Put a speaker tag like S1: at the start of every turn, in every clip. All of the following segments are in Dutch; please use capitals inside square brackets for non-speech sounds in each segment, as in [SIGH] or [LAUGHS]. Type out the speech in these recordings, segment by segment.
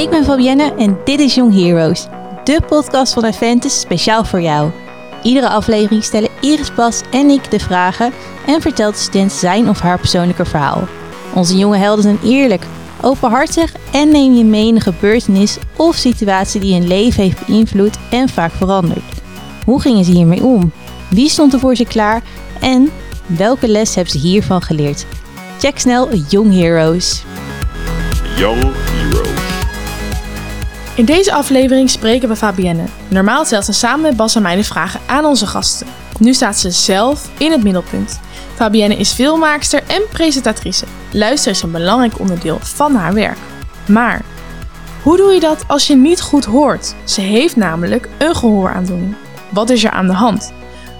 S1: Ik ben Fabienne en dit is Young Heroes, de podcast van Aventus speciaal voor jou. Iedere aflevering stellen Iris Bas en ik de vragen en vertelt de student zijn of haar persoonlijke verhaal. Onze jonge helden zijn eerlijk, openhartig en neem je mee in een gebeurtenis of situatie die hun leven heeft beïnvloed en vaak veranderd. Hoe gingen ze hiermee om? Wie stond er voor ze klaar? En welke les hebben ze hiervan geleerd? Check snel Young Heroes.
S2: Young Heroes.
S3: In deze aflevering spreken we Fabienne. Normaal stelt ze samen met Bas en mij de vragen aan onze gasten. Nu staat ze zelf in het middelpunt. Fabienne is filmmaakster en presentatrice. Luisteren is een belangrijk onderdeel van haar werk. Maar hoe doe je dat als je niet goed hoort? Ze heeft namelijk een gehooraandoening. Wat is er aan de hand?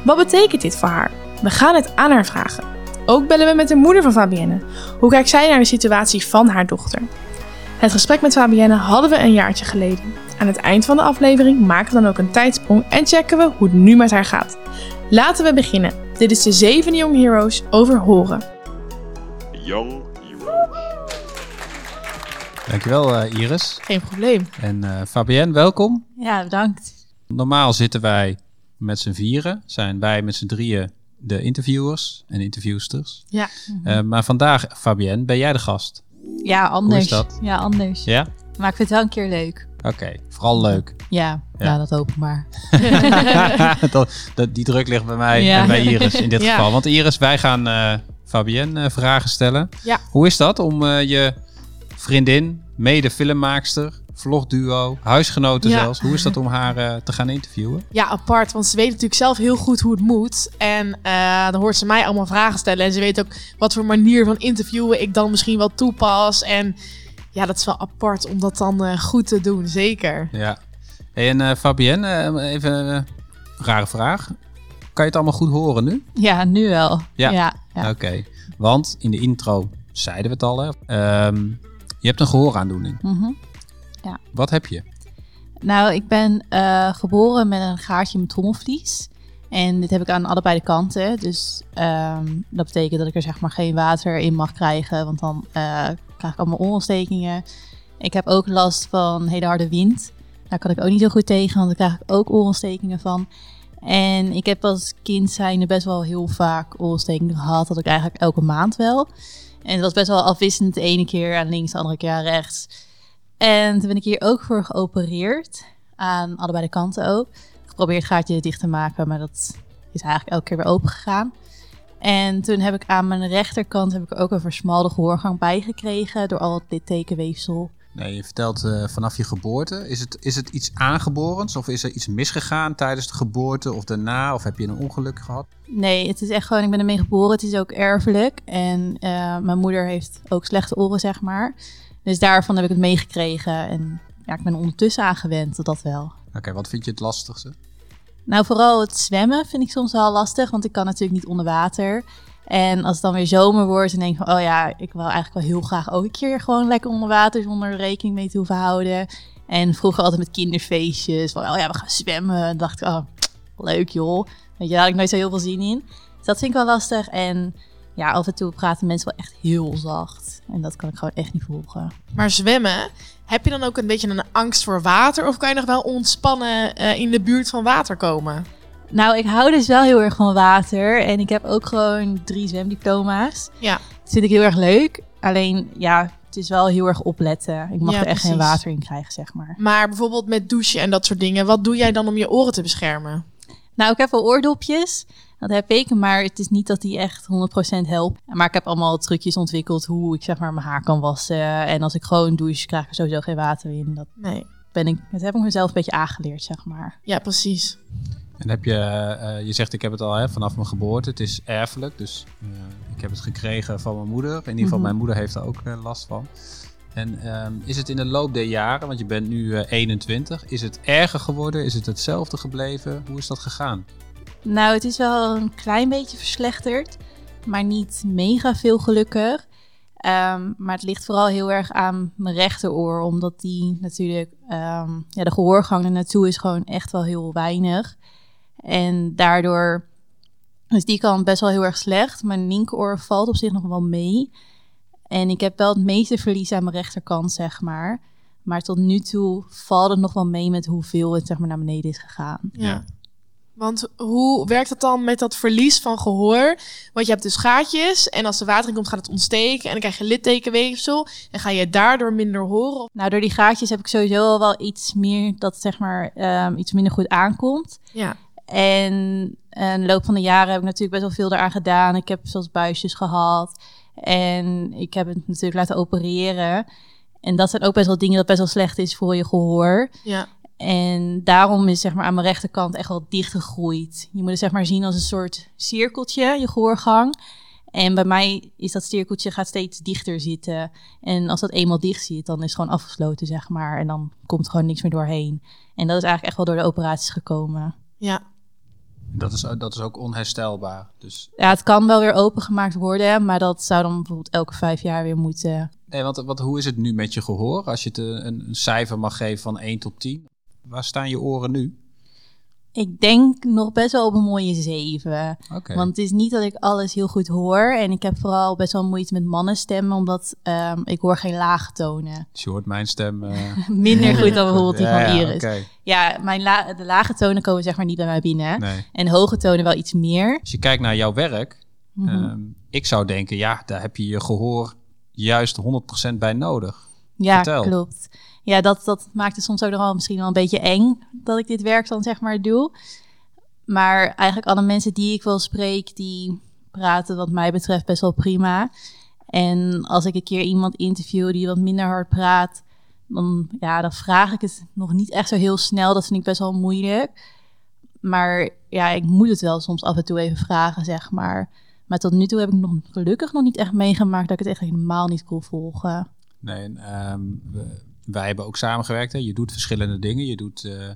S3: Wat betekent dit voor haar? We gaan het aan haar vragen. Ook bellen we met de moeder van Fabienne. Hoe kijkt zij naar de situatie van haar dochter? Het gesprek met Fabienne hadden we een jaartje geleden. Aan het eind van de aflevering maken we dan ook een tijdsprong en checken we hoe het nu met haar gaat. Laten we beginnen. Dit is de zevende Young Heroes over horen.
S2: Young Heroes.
S4: Dankjewel eh, Iris.
S3: Geen probleem.
S4: En eh, Fabienne, welkom.
S1: Ja, bedankt.
S4: Normaal zitten wij met z'n vieren. Zijn wij met z'n drieën de interviewers en interviewsters.
S3: Ja.
S4: Eh, maar vandaag, Fabienne, ben jij de gast.
S1: Ja, anders.
S4: Dat?
S1: Ja, anders.
S4: Ja?
S1: Maar ik vind het wel een keer leuk.
S4: Oké, vooral leuk.
S1: Ja,
S4: Ja.
S1: ja. dat hoop ik maar. [LAUGHS]
S4: dat, dat, die druk ligt bij mij
S1: Ja.
S4: en bij Iris in dit [LAUGHS]
S3: Ja.
S4: geval. Want Iris, wij gaan eh, Fabienne eh, vragen stellen.
S3: Ja.
S4: Hoe is dat om eh, je vriendin, mede filmmaakster, vlogduo, huisgenoten
S3: Ja.
S4: zelfs, hoe is dat om haar eh, te gaan interviewen?
S3: Ja, apart. Want ze weet natuurlijk zelf heel goed hoe het moet. En eh, dan hoort ze mij allemaal vragen stellen. En ze weet ook wat voor manier van interviewen ik dan misschien wel toepas. En ja, dat is wel apart om dat dan eh, goed te doen. Zeker.
S4: Ja. Hey, en eh, Fabienne, even een rare vraag. Kan je het allemaal goed horen nu?
S1: Ja, nu wel.
S4: Ja.
S1: ja, ja.
S4: Oké. Want in de intro zeiden we het al. Hè? Ehm, je hebt een gehooraandoening.
S1: Mhm.
S4: Wat heb je?
S1: Nou, ik ben eh, geboren met een gaatje mijn trommelvlies. En dit heb ik aan allebei de kanten. Dus ehm, dat betekent dat ik er zeg maar geen water in mag krijgen. Want dan eh, krijg ik allemaal oorontstekingen. Ik heb ook last van hele harde wind. Daar kan ik ook niet zo goed tegen, want daar krijg ik ook oorontstekingen van. En ik heb als kind zijnde best wel heel vaak oorontstekingen gehad. Dat ik eigenlijk elke maand wel. En het was best wel afwisselend. De ene keer aan links, de andere keer aan rechts. En toen ben ik hier ook voor geopereerd. Aan allebei de kanten ook. Geprobeerd het gaatje dicht te maken, maar dat is eigenlijk elke keer weer open gegaan. En toen heb ik aan mijn rechterkant heb ik ook een versmalde gehoorgang bij gekregen door al het littekenweefsel.
S4: Nee, je vertelt eh, vanaf je geboorte. Is het, is het iets aangeborens? Of is er iets misgegaan tijdens de geboorte of daarna? Of heb je een ongeluk gehad?
S1: Nee, het is echt gewoon, ik ben ermee geboren. Het is ook erfelijk. En eh, mijn moeder heeft ook slechte oren, zeg maar. Dus daarvan heb ik het meegekregen. En ja, ik ben er ondertussen aangewend, tot dat wel.
S4: Oké, wat vind je het lastigste?
S1: Nou, vooral het zwemmen vind ik soms wel lastig, want ik kan natuurlijk niet onder water. En als het dan weer zomer wordt, dan denk ik van, oh ja, ik wil eigenlijk wel heel graag ook een keer gewoon lekker onder water zonder rekening mee te hoeven houden. En vroeger altijd met kinderfeestjes, van, oh ja, we gaan zwemmen. Dan dacht ik, oh, leuk joh. Weet je, daar had ik nooit zo heel veel zin in. Dus dat vind ik wel lastig. En ja, af en toe praten mensen wel echt heel zacht. En dat kan ik gewoon echt niet volgen.
S3: Maar zwemmen, heb je dan ook een beetje een angst voor water? Of kan je nog wel ontspannen eh, in de buurt van water komen?
S1: Nou, ik hou dus wel heel erg van water. En ik heb ook gewoon drie zwemdiploma's.
S3: Ja.
S1: Dat vind ik heel erg leuk. Alleen, ja, het is wel heel erg opletten. Ik mag
S3: Ja,
S1: er echt geen water in krijgen, zeg maar.
S3: Maar bijvoorbeeld met douchen en dat soort dingen. Wat doe jij dan om je oren te beschermen?
S1: Nou, ik heb wel oordopjes. Dat heb ik, maar het is niet dat die echt 100% helpt. Maar ik heb allemaal trucjes ontwikkeld hoe ik zeg maar mijn haar kan wassen. En als ik gewoon douche, krijg ik er sowieso geen water in. Dat,
S3: Nee.
S1: ben ik, dat heb ik mezelf een beetje aangeleerd, zeg maar.
S3: Ja, precies.
S4: En heb je, eh, je zegt ik heb het al hè, vanaf mijn geboorte. Het is erfelijk, dus eh, ik heb het gekregen van mijn moeder. In ieder geval,
S1: Mhm.
S4: mijn moeder heeft er ook eh, last van. En ehm, is het in de loop der jaren, want je bent nu eh, 21, is het erger geworden? Is het hetzelfde gebleven? Hoe is dat gegaan?
S1: Nou, het is wel een klein beetje verslechterd, maar niet mega veel gelukkig. Ehm, maar het ligt vooral heel erg aan mijn rechteroor, omdat die natuurlijk, ehm, ja, de gehoorgang er naartoe is gewoon echt wel heel weinig. En daardoor is die kant best wel heel erg slecht. Mijn linkeroor valt op zich nog wel mee. En ik heb wel het meeste verlies aan mijn rechterkant, zeg maar. Maar tot nu toe valt het nog wel mee met hoeveel het zeg maar, naar beneden is gegaan.
S3: Ja. Want hoe werkt het dan met dat verlies van gehoor? Want je hebt dus gaatjes en als er water in komt gaat het ontsteken en dan krijg je littekenweefsel en ga je daardoor minder horen.
S1: Nou, door die gaatjes heb ik sowieso al wel iets meer dat zeg maar ehm, iets minder goed aankomt.
S3: Ja,
S1: En eh, in de loop van de jaren heb ik natuurlijk best wel veel eraan gedaan. Ik heb zelfs buisjes gehad. En ik heb het natuurlijk laten opereren. En dat zijn ook best wel dingen dat best wel slecht is voor je gehoor.
S3: ja,
S1: En daarom is zeg maar aan mijn rechterkant echt wel dichtgegroeid. Je moet het zeg maar zien als een soort cirkeltje, je gehoorgang. En bij mij is dat cirkeltje gaat steeds dichter zitten. En als dat eenmaal dicht zit, dan is het gewoon afgesloten, zeg maar. En dan komt er gewoon niks meer doorheen. En dat is eigenlijk echt wel door de operaties gekomen.
S3: ja.
S4: Dat is, dat is ook onherstelbaar. Dus,
S1: Ja, het kan wel weer opengemaakt worden, maar dat zou dan bijvoorbeeld elke vijf jaar weer moeten.
S4: nee, want, want hoe is het nu met je gehoor? Als je het een, een cijfer mag geven van 1 tot 10. Waar staan je oren nu?
S1: Ik denk nog best wel op een mooie zeven. Want het is niet dat ik alles heel goed hoor. En ik heb vooral best wel moeite met mannenstemmen, omdat ehm, ik hoor geen lage tonen.
S4: Dus je hoort mijn stem. eh, [LAUGHS]
S1: Minder goed dan bijvoorbeeld die
S4: ja,
S1: van
S4: ja,
S1: Iris.
S4: oké.
S1: Ja, mijn la- de lage tonen komen zeg maar niet bij mij binnen.
S4: Nee.
S1: En hoge tonen wel iets meer.
S4: Als je kijkt naar jouw werk, ehm, ik zou denken, ja, daar heb je je gehoor juist 100% bij nodig.
S1: Ja,
S4: Vertel.
S1: klopt. Ja, dat, dat maakt het soms ook nog wel misschien wel een beetje eng dat ik dit werk dan zeg maar doe. Maar eigenlijk alle mensen die ik wel spreek, die praten wat mij betreft best wel prima. En als ik een keer iemand interview die wat minder hard praat, dan, ja, dan vraag ik het nog niet echt zo heel snel. Dat vind ik best wel moeilijk. Maar ja, ik moet het wel soms af en toe even vragen, zeg maar. Maar tot nu toe heb ik nog gelukkig nog niet echt meegemaakt dat ik het echt helemaal niet kon volgen.
S4: Nee, ehm, wij hebben ook samengewerkt. Hè. Je doet verschillende dingen. Je doet eh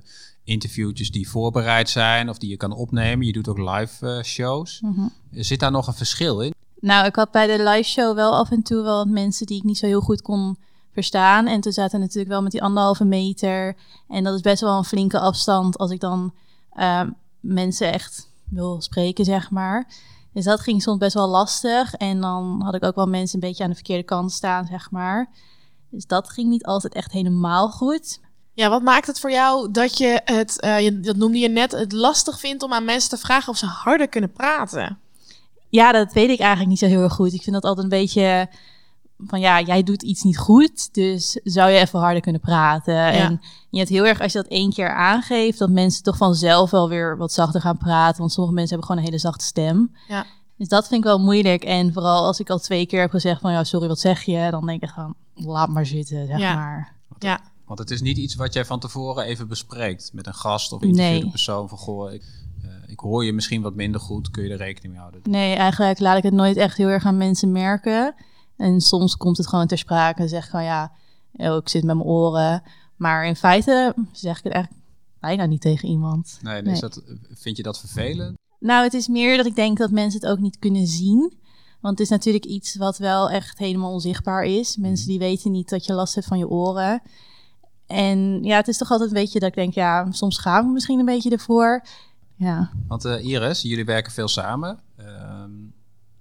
S4: interviewtjes die voorbereid zijn of die je kan opnemen. Je doet ook live eh, shows.
S1: Mhm.
S4: Zit daar nog een verschil in?
S1: Nou, ik had bij de live show wel af en toe wel wat mensen die ik niet zo heel goed kon verstaan. En toen zaten we natuurlijk wel met die anderhalve meter. En dat is best wel een flinke afstand als ik dan ehm, mensen echt wil spreken, zeg maar. Dus dat ging soms best wel lastig. En dan had ik ook wel mensen een beetje aan de verkeerde kant staan, zeg maar. Dus dat ging niet altijd echt helemaal goed.
S3: Ja, wat maakt het voor jou dat je het, eh, je, dat noemde je net, het lastig vindt om aan mensen te vragen of ze harder kunnen praten?
S1: Ja, dat weet ik eigenlijk niet zo heel erg goed. Ik vind dat altijd een beetje van ja, jij doet iets niet goed, dus zou je even harder kunnen praten. En je hebt heel erg als je dat één keer aangeeft, dat mensen toch vanzelf wel weer wat zachter gaan praten. Want sommige mensen hebben gewoon een hele zachte stem.
S3: Ja.
S1: Dus dat vind ik wel moeilijk. En vooral als ik al twee keer heb gezegd van ja, sorry, wat zeg je? Dan denk ik gewoon, laat maar zitten, zeg
S3: Ja.
S1: maar.
S3: Ja,
S4: Want het is niet iets wat jij van tevoren even bespreekt met een gast of interviewde
S1: Nee.
S4: persoon. Van goh, ik, eh, ik hoor je misschien wat minder goed. Kun je er rekening mee houden?
S1: Nee, eigenlijk laat ik het nooit echt heel erg aan mensen merken. En soms komt het gewoon ter sprake en zeg ik gewoon ja, oh, ik zit met mijn oren. Maar in feite zeg ik het eigenlijk bijna niet tegen iemand.
S4: Nee,
S1: Nee.
S4: Is dat, vind je dat vervelend?
S1: Nou, het is meer dat ik denk dat mensen het ook niet kunnen zien. Want het is natuurlijk iets wat wel echt helemaal onzichtbaar is. Mensen die weten niet dat je last hebt van je oren. En ja, het is toch altijd een beetje dat ik denk, ja, soms ik me misschien een beetje ervoor. Ja.
S4: Want eh, Iris, jullie werken veel samen. Ehm,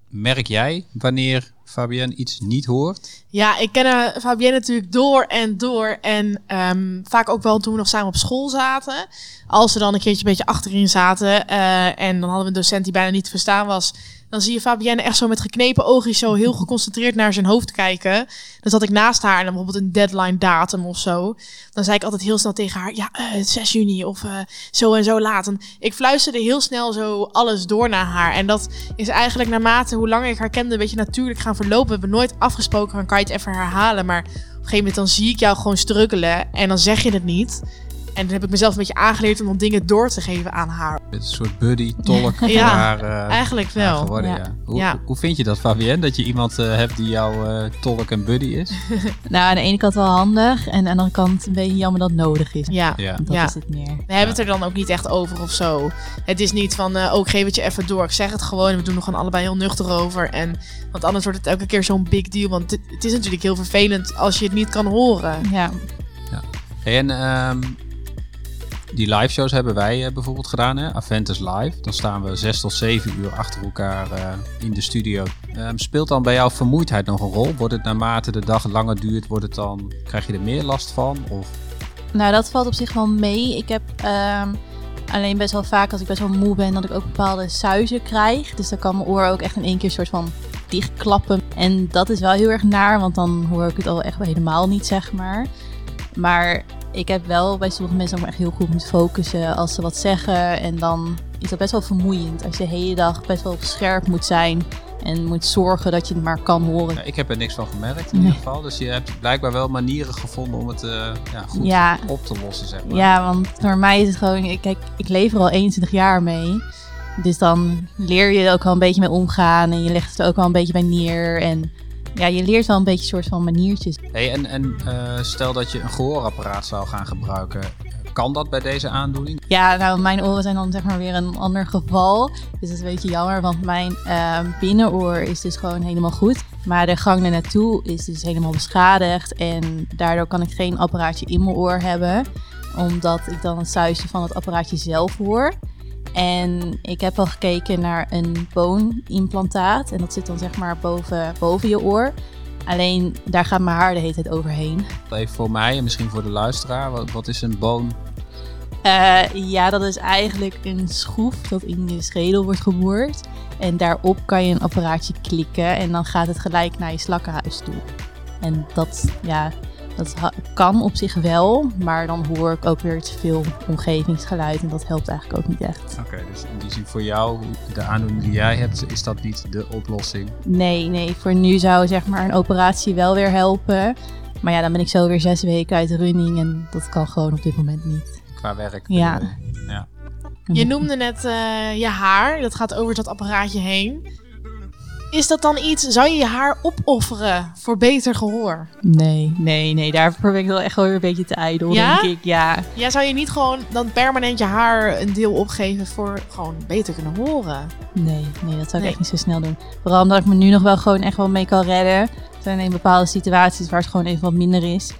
S4: merk jij wanneer Fabienne iets niet hoort?
S3: Ja, ik ken Fabienne natuurlijk door en door. En ehm, vaak ook wel toen we nog samen op school zaten. Als we dan een keertje een beetje achterin zaten. eh, en dan hadden we een docent die bijna niet te verstaan was. Dan zie je Fabienne echt zo met geknepen ogen zo heel geconcentreerd naar zijn hoofd kijken. Dan zat ik naast haar en dan bijvoorbeeld een deadline datum of zo. Dan zei ik altijd heel snel tegen haar, ja, eh, 6 juni of eh, zo en zo laat. Ik fluisterde heel snel zo alles door naar haar. En dat is eigenlijk naarmate hoe langer ik haar kende een beetje natuurlijk gaan verlopen. We hebben nooit afgesproken van, kan je het even herhalen? Maar op een gegeven moment dan zie ik jou gewoon struggelen en dan zeg je het niet. En dan heb ik mezelf een beetje aangeleerd om dan dingen door te geven aan haar.
S4: Een soort buddy, tolk voor [LAUGHS]
S3: Ja,
S4: haar, eh, [LAUGHS]
S3: Eigenlijk
S4: haar
S3: wel.
S4: geworden.
S1: ja.
S4: Ja. Hoe,
S3: Ja.
S4: hoe vind je dat, Fabienne? Dat je iemand eh, hebt die jouw eh, tolk en buddy is? [LAUGHS]
S1: Nou, aan de ene kant wel handig. En aan de andere kant een beetje jammer dat het nodig is.
S3: Ja.
S4: Ja.
S1: Dat
S3: Ja.
S1: is het meer.
S3: We hebben het er dan ook niet echt over of zo. Het is niet van, eh oh, geef het je even door. Ik zeg het gewoon en we doen er gewoon allebei heel nuchter over. En, want anders wordt het elke keer zo'n big deal. Want het, het is natuurlijk heel vervelend als je het niet kan horen.
S1: Ja.
S4: Hey, en ehm, die live shows hebben wij eh, bijvoorbeeld gedaan, hè? Aventus Live. Dan staan we zes tot zeven uur achter elkaar eh, in de studio. Ehm, speelt dan bij jou vermoeidheid nog een rol? Wordt het naarmate de dag langer duurt, wordt het dan, krijg je er meer last van? Of
S1: Nou, dat valt op zich wel mee. Ik heb ehm, alleen best wel vaak als ik best wel moe ben, dat ik ook bepaalde suizen krijg. Dus dan kan mijn oor ook echt in één keer soort van dichtklappen. En dat is wel heel erg naar, want dan hoor ik het al echt helemaal niet, zeg maar. Maar ik heb wel bij sommige mensen ook echt heel goed moeten focussen als ze wat zeggen. En dan is dat best wel vermoeiend als je de hele dag best wel scherp moet zijn. En moet zorgen dat je het maar kan horen.
S4: Ik heb er niks van gemerkt in
S1: Nee.
S4: ieder geval. Dus je hebt blijkbaar wel manieren gevonden om het eh, ja, goed
S1: Ja.
S4: op te lossen, zeg maar.
S1: Ja, want voor mij is het gewoon... Kijk, ik leef er al 21 jaar mee. Dus dan leer je er ook wel een beetje mee omgaan. En je legt het er ook wel een beetje bij neer. En ja, je leert wel een beetje soort van maniertjes.
S4: Hey, en en eh, stel dat je een gehoorapparaat zou gaan gebruiken. Kan dat bij deze aandoening?
S1: Ja, nou, mijn oren zijn dan zeg maar weer een ander geval. Dus dat is een beetje jammer, want mijn eh, binnenoor is dus gewoon helemaal goed. Maar de gang er naartoe is dus helemaal beschadigd. En daardoor kan ik geen apparaatje in mijn oor hebben. Omdat ik dan het suisje van het apparaatje zelf hoor. En ik heb al gekeken naar een boonimplantaat. En dat zit dan zeg maar boven, boven je oor. Alleen daar gaat mijn haar de hele tijd overheen.
S4: Even voor mij en misschien voor de luisteraar. Wat, wat is een boon?
S1: Eh, ja, dat is eigenlijk een schroef dat in je schedel wordt geboord. En daarop kan je een apparaatje klikken en dan gaat het gelijk naar je slakkenhuis toe. En dat, ja, dat kan op zich wel, maar dan hoor ik ook weer te veel omgevingsgeluid en dat helpt eigenlijk ook niet echt.
S4: Oké, dus in die zin voor jou, de aandoening die jij hebt, is dat niet de oplossing?
S1: Nee, nee, voor nu zou zeg maar een operatie wel weer helpen. Maar ja, dan ben ik zo weer zes weken uit de running en dat kan gewoon op dit moment niet.
S4: Qua werk?
S1: Ja.
S4: ja.
S3: Je noemde net eh, je haar, dat gaat over dat apparaatje heen. Is dat dan iets, zou je je haar opofferen voor beter gehoor?
S1: Nee, nee, nee, daarvoor ben ik wel echt wel weer een beetje te ijdel,
S3: Ja?
S1: denk ik. Ja,
S3: Ja, zou je niet gewoon dan permanent je haar een deel opgeven voor gewoon beter kunnen horen?
S1: Nee, nee, dat zou ik
S3: Nee.
S1: echt niet zo snel doen. Vooral omdat ik me nu nog wel gewoon echt wel mee kan redden. Er zijn in bepaalde situaties waar het gewoon even wat minder is.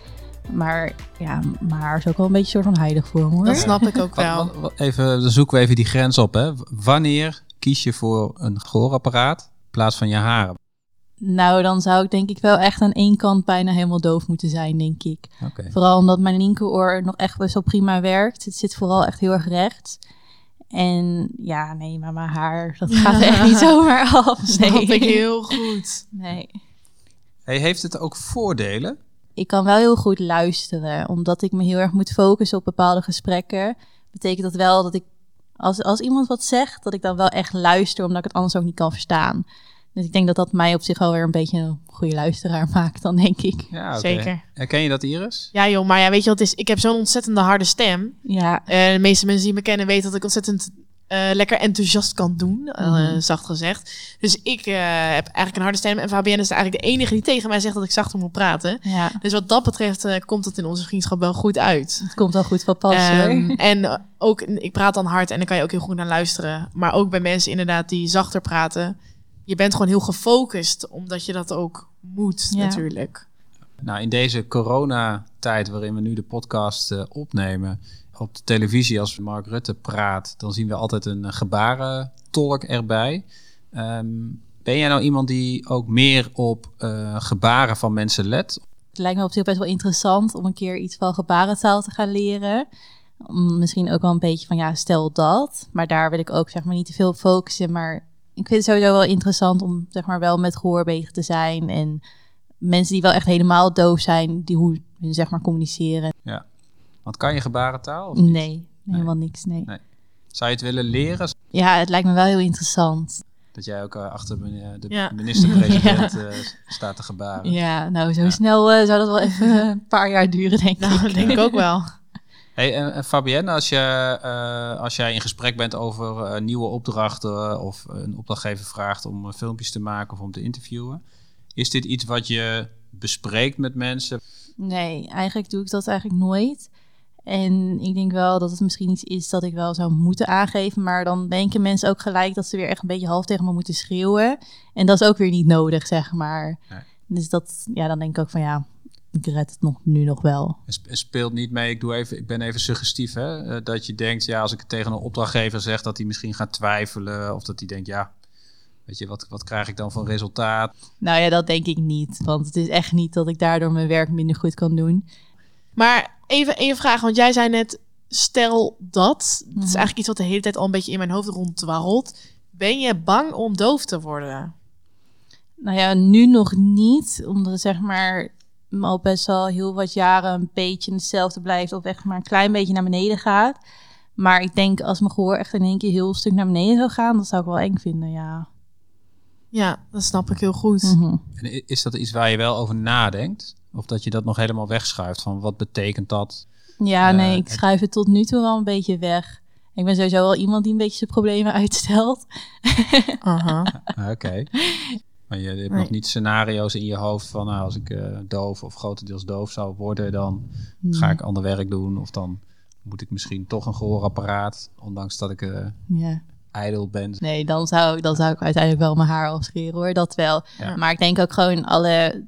S1: Maar ja, mijn haar is ook wel een beetje soort van heilig voor me, hoor.
S3: Dat snap ik ook wel.
S4: even, dan zoeken we even die grens op. Hè. Wanneer kies je voor een gehoorapparaat plaats van je haren?
S1: Nou, dan zou ik denk ik wel echt aan één kant bijna helemaal doof moeten zijn, denk ik. Vooral omdat mijn linkeroor nog echt best wel prima werkt. Het zit vooral echt heel erg rechts. En ja, nee, maar mijn haar, dat [LAUGHS] gaat er echt niet zomaar af. Nee.
S3: Snap ik heel goed.
S1: Nee.
S4: Hey, heeft het ook voordelen?
S1: ik kan wel heel goed luisteren, omdat ik me heel erg moet focussen op bepaalde gesprekken. Betekent dat wel dat ik, als, als iemand wat zegt, dat ik dan wel echt luister, omdat ik het anders ook niet kan verstaan. Dus ik denk dat dat mij op zich wel weer een beetje een goede luisteraar [LAUGHS] maakt, dan denk ik.
S4: Ja.
S3: Zeker.
S4: Herken je dat, Iris?
S3: Ja joh, maar ja, weet je wat het is? Ik heb zo'n ontzettende harde stem.
S1: Ja,
S3: Eh, de meeste mensen die me kennen weten dat ik ontzettend eh, lekker enthousiast kan doen, eh,
S1: Mhm.
S3: zacht gezegd. Dus ik eh, heb eigenlijk een harde stem en Fabienne is eigenlijk de enige die tegen mij zegt dat ik zachter moet praten.
S1: ja,
S3: Dus wat dat betreft eh, komt het in onze vriendschap wel goed uit.
S1: het komt wel goed van pas
S3: Ehm, [LAUGHS] en ook, ik praat dan hard en dan kan je ook heel goed naar luisteren. Maar ook bij mensen inderdaad die zachter praten. Je bent gewoon heel gefocust, omdat je dat ook moet
S1: Ja.
S3: natuurlijk.
S4: Nou, in deze coronatijd waarin we nu de podcast eh, opnemen, op de televisie als Mark Rutte praat, dan zien we altijd een eh, gebarentolk erbij. Ehm, ben jij nou iemand die ook meer op eh, gebaren van mensen let?
S1: Het lijkt me op zich best wel interessant om een keer iets van gebarentaal te gaan leren. Om Misschien ook wel een beetje van, ja, stel dat. Maar daar wil ik ook zeg maar niet te veel focussen. Maar ik vind het sowieso wel interessant om zeg maar wel met gehoor bezig te zijn. En mensen die wel echt helemaal doof zijn, die hoe hun zeg maar communiceren.
S4: Want kan je gebarentaal? Of niet?
S1: Nee, helemaal niks, nee.
S4: Nee. Zou je het willen leren?
S1: Ja, het lijkt me wel heel interessant.
S4: Dat jij ook eh, achter meneer- de
S3: Ja.
S4: minister-president [LAUGHS] eh, staat te gebaren.
S1: Ja, nou zo snel eh, zou dat wel even [LAUGHS] een paar jaar duren, denk
S3: Nou,
S1: ik.
S3: dat denk ik ook wel. [LAUGHS]
S4: Hey, en, en Fabienne, als, je, eh, als jij in gesprek bent over eh, nieuwe opdrachten of een opdrachtgever vraagt om eh, filmpjes te maken of om te interviewen, is dit iets wat je bespreekt met mensen?
S1: Nee, eigenlijk doe ik dat eigenlijk nooit. En ik denk wel dat het misschien iets is dat ik wel zou moeten aangeven. Maar dan denken mensen ook gelijk dat ze weer echt een beetje half tegen me moeten schreeuwen. En dat is ook weer niet nodig, zeg maar.
S4: Nee.
S1: Dus dat, ja, dan denk ik ook van ja, ik red het nog, nu nog wel.
S4: En speelt niet mee, ik, doe even, ik ben even suggestief, hè? eh, dat je denkt, ja, als ik het tegen een opdrachtgever zeg, dat hij misschien gaat twijfelen. Of dat hij denkt, ja, weet je, wat, wat krijg ik dan voor resultaat?
S1: Nou ja, dat denk ik niet. Want het is echt niet dat ik daardoor mijn werk minder goed kan doen.
S3: Maar even één vraag, want jij zei net, stel dat. Dat is
S1: Mhm.
S3: eigenlijk iets wat de hele tijd al een beetje in mijn hoofd ronddwarrelt. Ben je bang om doof te worden?
S1: Nou ja, nu nog niet. Omdat zeg maar me al best wel heel wat jaren een beetje hetzelfde blijft. Of echt maar een klein beetje naar beneden gaat. Maar ik denk als mijn gehoor echt in één keer heel stuk naar beneden zou gaan, dat zou ik wel eng vinden, ja.
S3: Ja, dat snap ik heel goed.
S1: Mhm.
S4: En is dat iets waar je wel over nadenkt? Of dat je dat nog helemaal wegschuift van wat betekent dat?
S1: Ja,
S4: Eh,
S1: nee, ik schuif het tot nu toe wel een beetje weg. Ik ben sowieso wel iemand die een beetje zijn problemen [LAUGHS] uitstelt.
S3: Aha. [LAUGHS]
S4: Ah, Oké. Maar je hebt
S3: Nee.
S4: nog niet scenario's in je hoofd van nou, als ik eh, doof of grotendeels doof zou worden, dan ga ik ander werk doen. Of dan moet ik misschien toch een gehoorapparaat, ondanks dat ik eh
S1: Ja.
S4: ijdel ben.
S1: Nee, dan zou, ik- dan zou ik uiteindelijk wel mijn haar afscheren hoor, dat wel.
S4: Ja.
S1: Maar ik denk ook gewoon alle,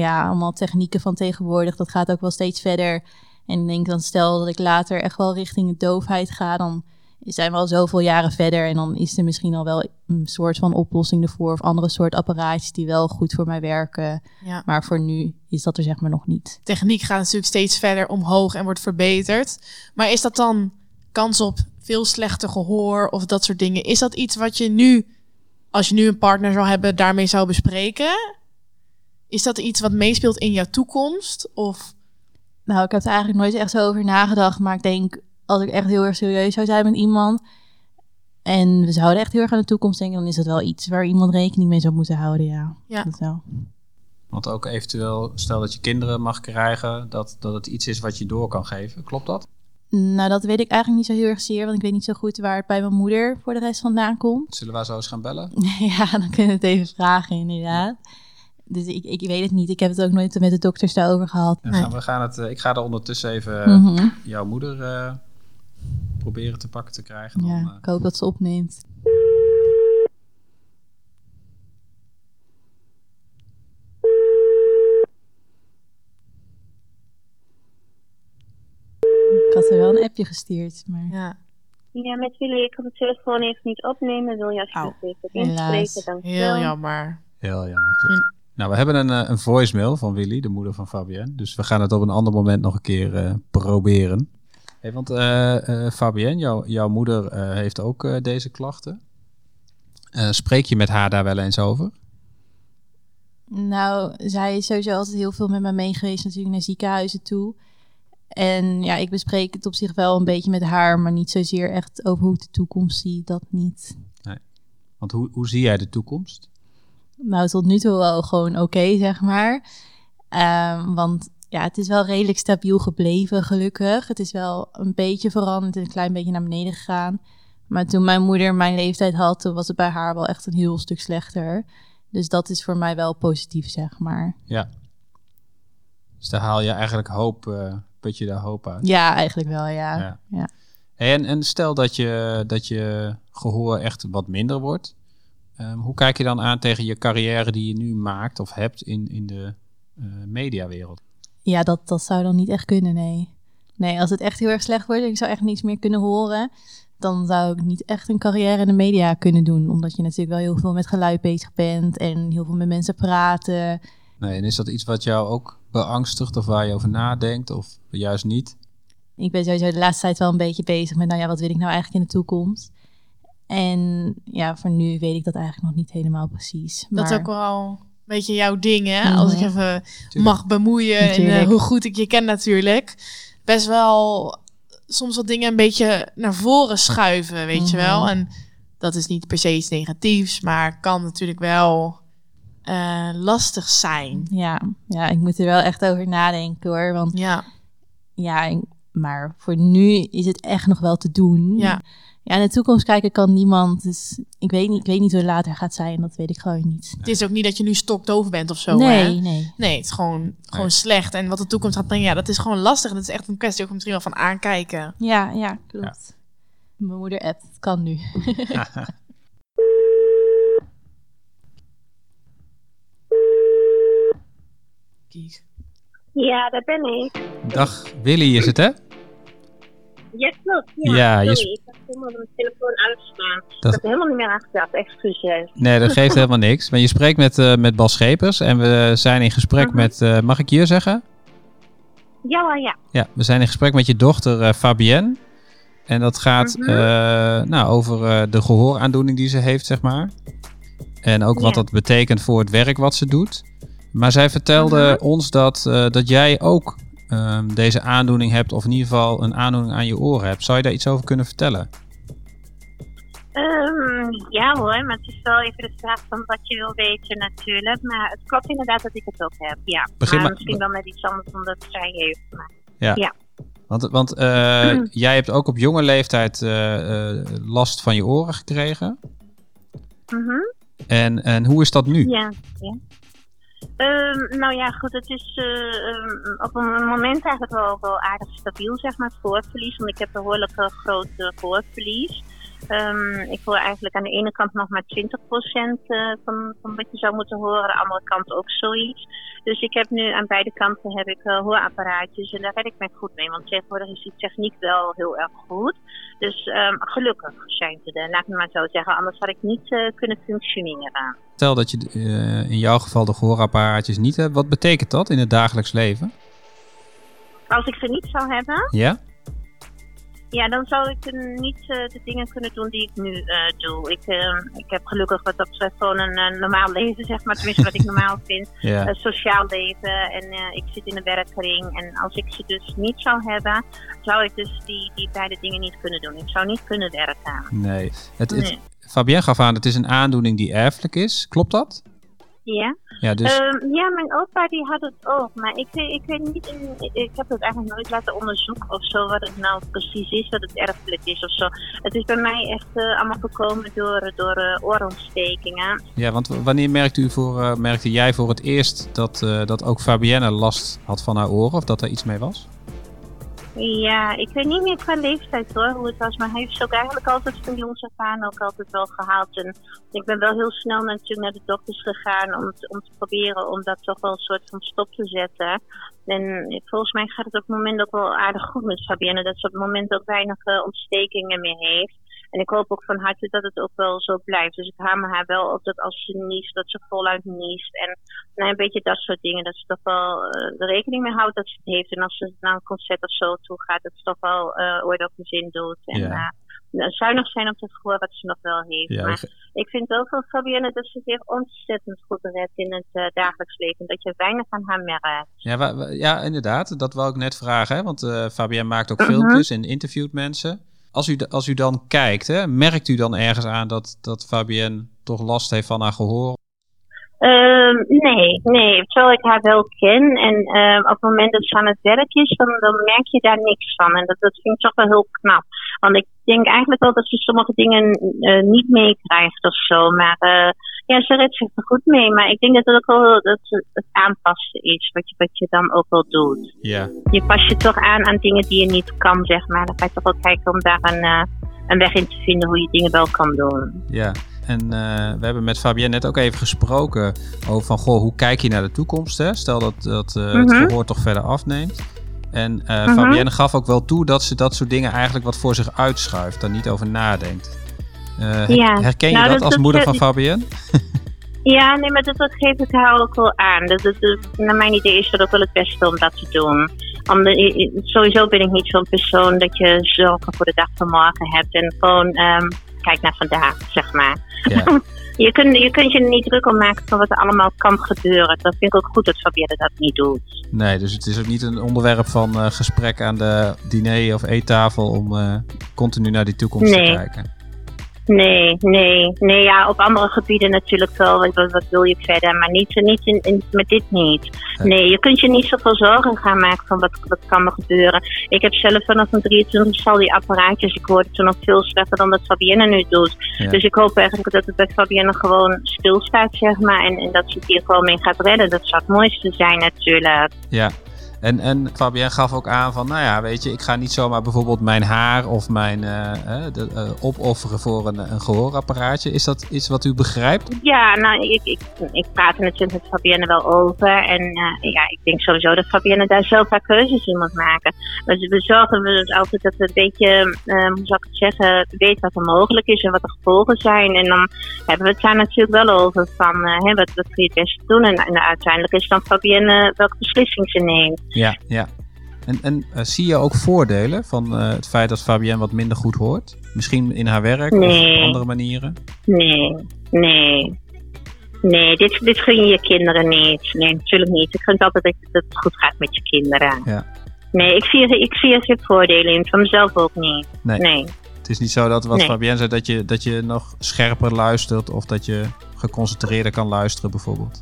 S1: ja, allemaal technieken van tegenwoordig, dat gaat ook wel steeds verder. En ik denk dan stel dat ik later echt wel richting de doofheid ga, dan zijn we al zoveel jaren verder. En dan is er misschien al wel een soort van oplossing ervoor of andere soort apparaatjes die wel goed voor mij werken.
S3: Ja.
S1: Maar voor nu is dat er zeg maar nog niet.
S3: Techniek gaat natuurlijk steeds verder omhoog en wordt verbeterd. Maar is dat dan kans op veel slechter gehoor of dat soort dingen? Is dat iets wat je nu, als je nu een partner zou hebben, daarmee zou bespreken? Is dat iets wat meespeelt in jouw toekomst? Of
S1: Nou, ik heb er eigenlijk nooit echt zo over nagedacht. Maar ik denk, als ik echt heel erg serieus zou zijn met iemand... en we zouden echt heel erg aan de toekomst denken... dan is dat wel iets waar iemand rekening mee zou moeten houden, ja.
S3: Ja.
S1: Dat wel.
S4: Want ook eventueel, stel dat je kinderen mag krijgen, dat, dat het iets is wat je door kan geven. Klopt dat?
S1: Nou, dat weet ik eigenlijk niet zo heel erg zeer... want ik weet niet zo goed waar het bij mijn moeder voor de rest vandaan komt.
S4: Zullen we zo eens gaan bellen? [LAUGHS]
S1: ja, dan kunnen we het even vragen, inderdaad. Dus ik, ik weet het niet. Ik heb het ook nooit met de dokters daarover gehad.
S4: Ja,
S3: Nee.
S4: gaan we gaan het, eh, ik ga er ondertussen even eh,
S1: Mhm.
S4: jouw moeder eh, proberen te pakken te krijgen. Dan,
S1: Ja, ik hoop dat ze opneemt. Ik had er wel een appje gestuurd, maar
S3: ja,
S5: Ja, met Willy, ik kan de telefoon even niet opnemen. Wil je alsjeblieft even inspreken? Dank
S3: heel jammer.
S4: Heel jammer. Nou, we hebben een, eh, een voicemail van Willy, de moeder van Fabienne. Dus we gaan het op een ander moment nog een keer eh, proberen. Hey, want eh, Fabienne, jouw- jouw moeder heeft ook deze klachten. Spreek je met haar daar wel eens over?
S1: Nou, zij is sowieso altijd heel veel met me mee geweest natuurlijk naar ziekenhuizen toe. En ja, ik bespreek het op zich wel een beetje met haar, maar niet zozeer echt over hoe ik de toekomst zie, dat niet.
S4: Want hoe, hoe zie jij de toekomst?
S1: Nou, tot nu toe wel gewoon oké, zeg maar. Ehm, want ja, het is wel redelijk stabiel gebleven, gelukkig. Het is wel een beetje veranderd en een klein beetje naar beneden gegaan. Maar toen mijn moeder mijn leeftijd had, toen was het bij haar wel echt een heel stuk slechter. Dus dat is voor mij wel positief, zeg maar.
S4: Ja. Dus daar haal je eigenlijk hoop, eh put je daar hoop uit.
S1: Ja, eigenlijk wel, ja.
S4: Ja.
S1: ja.
S4: En, en stel dat je, dat je gehoor echt wat minder wordt. Ehm, hoe kijk je dan aan tegen je carrière die je nu maakt of hebt in, in de eh, mediawereld?
S1: Ja, dat, dat zou dan niet echt kunnen, nee. Nee, als het echt heel erg slecht wordt en ik zou echt niets meer kunnen horen, dan zou ik niet echt een carrière in de media kunnen doen. Omdat je natuurlijk wel heel veel met geluid bezig bent en heel veel met mensen praten.
S4: Nee, en is dat iets wat jou ook beangstigt of waar je over nadenkt of juist niet?
S1: Ik ben sowieso de laatste tijd wel een beetje bezig met, nou ja, wat wil ik nou eigenlijk in de toekomst? En ja, voor nu weet ik dat eigenlijk nog niet helemaal precies.
S3: Dat is
S1: Maar-
S3: ook wel een beetje jouw ding, hè? Als ik even mag bemoeien en eh, hoe goed ik je ken natuurlijk. Best wel soms wat dingen een beetje naar voren schuiven, weet je
S1: Mhm.
S3: wel. En dat is niet per se iets negatiefs, maar kan natuurlijk wel eh, lastig zijn.
S1: Ja, ja, ik moet er wel echt over nadenken hoor. Want
S3: Ja,
S1: ja, ik- maar voor nu is het echt nog wel te doen.
S3: Ja.
S1: Ja, in de toekomst kijken kan niemand. Dus ik weet niet, ik weet niet hoe het later gaat zijn. Dat weet ik gewoon niet.
S3: het is ook niet dat je nu stokdoof bent of zo,
S1: nee,
S3: hè?
S1: nee.
S3: Nee, het is gewoon, gewoon
S4: Nee.
S3: slecht. En wat de toekomst gaat brengen, ja, dat is gewoon lastig. Dat is echt een kwestie ook misschien wel van aankijken.
S1: Ja, ja, klopt. Mijn moeder appt, het kan nu. [LAUGHS]
S3: Kies.
S5: Ja, daar ben ik.
S4: Dag Willy is het hè?
S5: Ja, klopt. Ja,
S4: Ja, je.
S5: Ik had helemaal mijn telefoon uitstaan. Ik
S4: Dat-
S5: heb er helemaal niet meer aangedacht. Excuses.
S4: Nee, dat geeft helemaal niks. Maar je spreekt met, eh, met Bas Schepers en we zijn in gesprek
S5: Mhm.
S4: met, eh, mag ik je zeggen?
S5: Ja, ja.
S4: Ja, we zijn in gesprek met je dochter eh, Fabienne. En dat gaat
S5: Mhm.
S4: nou, over de gehooraandoening die ze heeft, zeg maar. En ook wat dat betekent voor het werk wat ze doet. Maar zij vertelde
S5: Mhm.
S4: ons dat, dat jij ook ehm, deze aandoening hebt, of in ieder geval een aandoening aan je oren hebt. Zou je daar iets over kunnen vertellen?
S5: Ehm, ja hoor, maar het is wel even de vraag van wat je wil weten natuurlijk. Maar het klopt inderdaad dat ik het ook heb, ja.
S4: Begin
S5: maar
S4: maar-
S5: misschien wel met iets anders dan dat zij heeft. Maar
S4: Want, want eh, [CLEARS THROAT] jij hebt ook op jonge leeftijd eh, eh, last van je oren gekregen.
S5: Mhm.
S4: En, en hoe is dat nu?
S5: Ja, ja. Ehm, nou ja, goed, het is ehm, op een moment eigenlijk wel, wel aardig stabiel, zeg maar, het gehoorverlies. Want ik heb behoorlijk uh, groot eh, gehoorverlies. Ehm, ik hoor eigenlijk aan de ene kant nog maar 20% eh, van, van wat je zou moeten horen, aan de andere kant ook zoiets. Dus ik heb nu aan beide kanten heb ik eh, hoorapparaatjes en daar red ik me goed mee. Want tegenwoordig is die techniek wel heel erg goed. Dus ehm, gelukkig zijn ze er, laat me maar zo zeggen. Anders had ik niet eh, kunnen functioneren.
S4: Stel dat je in jouw geval de gehoorapparaatjes niet hebt. Wat betekent dat in het dagelijks leven?
S5: Als ik ze niet zou hebben,
S4: Ja?
S5: Ja, dan zou ik niet eh, de dingen kunnen doen die ik nu eh, doe. Ik, eh, ik heb gelukkig wat dat betreft gewoon een normaal leven, zeg maar. Tenminste, wat ik normaal [LAUGHS] vind.
S4: Ja.
S5: Sociaal leven en eh, ik zit in een werkkring. En als ik ze dus niet zou hebben, zou ik dus die, die beide dingen niet kunnen doen. Ik zou niet kunnen werken.
S4: Nee. Het, het,
S5: Nee.
S4: Fabienne gaf aan, het is een aandoening die erfelijk is. Klopt dat?
S5: Ja?
S4: Ja, dus...
S5: Ehm, ja, mijn opa die had het ook. Maar ik, weet- ik weet niet, in- ik heb het eigenlijk nooit laten onderzoeken of zo, wat het nou precies is, dat het erfelijk is of zo. Het is bij mij echt eh, allemaal gekomen door, door eh, oorontstekingen.
S4: Ja, want wanneer merkte, u voor, eh, merkte jij voor het eerst dat, eh, dat ook Fabienne last had van haar oren? Of dat er iets mee was?
S5: Ja, ik weet niet meer qua leeftijd hoor, hoe het was. Maar hij heeft ze ook eigenlijk altijd van jongs af aan ook altijd wel gehaald. En ik ben wel heel snel natuurlijk naar de dokters gegaan om, te- om te proberen om dat toch wel een soort van stop te zetten. En volgens mij gaat het op het moment ook wel aardig goed met Fabienne. Dat ze op het moment ook weinig eh, ontstekingen meer heeft. En ik hoop ook van harte dat het ook wel zo blijft. Dus ik hamer haar wel op dat als ze niest, dat ze voluit niest. En nou, een beetje dat soort dingen. Dat ze toch wel er rekening mee houdt dat ze het heeft. En als ze naar een concert of zo toe gaat, dat ze toch wel eh ooit op de zin doet. En
S4: Ja.
S5: eh, zuinig zijn op het gehoor wat ze nog wel heeft.
S4: Ja,
S5: maar
S4: ik-
S5: ik vind ook van Fabienne dat ze zich ontzettend goed redt in het dagelijks leven. Dat je weinig aan haar merkt.
S4: Ja, wa- wa- ja, inderdaad. Dat wou ik net vragen. Hè? Want Fabienne maakt ook
S5: Mhm.
S4: filmpjes en interviewt mensen. Als u, als u dan kijkt, hè, merkt u dan ergens aan dat, dat Fabienne toch last heeft van haar gehoor?
S5: Ehm, nee, nee. Terwijl ik haar wel ken. En ehm, op het moment dat ze aan het werk is, dan, dan merk je daar niks van. En dat, dat vind ik toch wel heel knap. Want ik denk eigenlijk wel dat ze sommige dingen eh, niet meekrijgt of zo. Maar eh, ja, ze redt zich er goed mee. Maar ik denk dat het ook wel dat het aanpassen is. Wat je, wat je dan ook wel doet.
S4: Ja.
S5: Je past je toch aan aan dingen die je niet kan, zeg maar. Dan ga je toch wel kijken om daar een, eh, een weg in te vinden hoe je dingen wel kan doen.
S4: Ja, en eh, we hebben met Fabienne net ook even gesproken over van, goh, hoe kijk je naar de toekomst? Hè? Stel dat, dat eh, het
S5: Mhm.
S4: gehoor toch verder afneemt. En
S5: Mhm.
S4: Fabienne gaf ook wel toe dat ze dat soort dingen eigenlijk wat voor zich uitschuift, daar niet over nadenkt. Eh,
S5: Ja.
S4: Herken je
S5: Nou,
S4: dat
S5: dat-
S4: als
S5: dat-
S4: moeder van Fabienne? [LAUGHS]
S5: Ja, nee, maar dat, dat geef ik haar ook wel aan. Dat, dat, dat- naar mijn idee is dat ook wel het beste om dat te doen. Om de, sowieso ben ik niet zo'n persoon dat je zorgen voor de dag van morgen hebt. En gewoon ehm, kijk naar vandaag, zeg maar.
S4: Ja. [LAUGHS]
S5: Je kunt, je kunt je er niet druk om maken van wat er allemaal kan gebeuren. Dat vind ik ook goed dat Fabienne dat niet doet.
S4: Nee, dus het is ook niet een onderwerp van eh, gesprek aan de diner of eettafel om eh, continu naar die toekomst
S5: Nee.
S4: te kijken.
S5: Nee, nee, nee, ja, op andere gebieden natuurlijk wel. Wat, wat, wil je verder? Maar niet, niet in, in- met dit niet.
S4: Nee.
S5: Je kunt je niet zoveel zorgen gaan maken van wat, wat kan er gebeuren. Ik heb zelf vanaf mijn 23 al die apparaatjes. Ik hoorde toen nog veel slechter dan dat Fabienne nu doet.
S4: Ja.
S5: Dus ik hoop eigenlijk dat het bij Fabienne gewoon stilstaat, zeg maar. En, en dat ze het hier gewoon mee gaat redden. Dat zou het mooiste zijn natuurlijk.
S4: Ja. En, en Fabienne gaf ook aan van, nou ja, weet je, ik ga niet zomaar bijvoorbeeld mijn haar of mijn eh, de, eh, opofferen voor een, een gehoorapparaatje. Is dat iets wat u begrijpt?
S5: Ja, nou, ik, ik, ik praat er natuurlijk met Fabienne wel over. En eh, ja, ik denk sowieso dat Fabienne daar zelf haar keuzes in moet maken. Dus we zorgen dus altijd dat we een beetje, hoe zou ik het zeggen, weten wat er mogelijk is en wat de gevolgen zijn. En dan hebben we het daar natuurlijk wel over van, hè, wat, wat kun je het beste doen. En, en uiteindelijk is dan Fabienne welke beslissing ze neemt.
S4: Ja. ja. En, en eh, zie je ook voordelen van eh, het feit dat Fabienne wat minder goed hoort? Misschien in haar werk of op andere manieren?
S5: Nee, nee. Nee, dit, dit gun je je kinderen niet. Nee, natuurlijk niet. Ik gun het altijd dat, dat het goed gaat met je kinderen.
S4: Ja.
S5: Nee, ik zie, er- ik zie er geen voordelen in. Van mezelf ook niet.
S4: Nee.
S5: Nee.
S4: Het is niet zo dat wat
S5: Nee.
S4: Fabienne zei, dat je, dat je nog scherper luistert of dat je geconcentreerder kan luisteren bijvoorbeeld.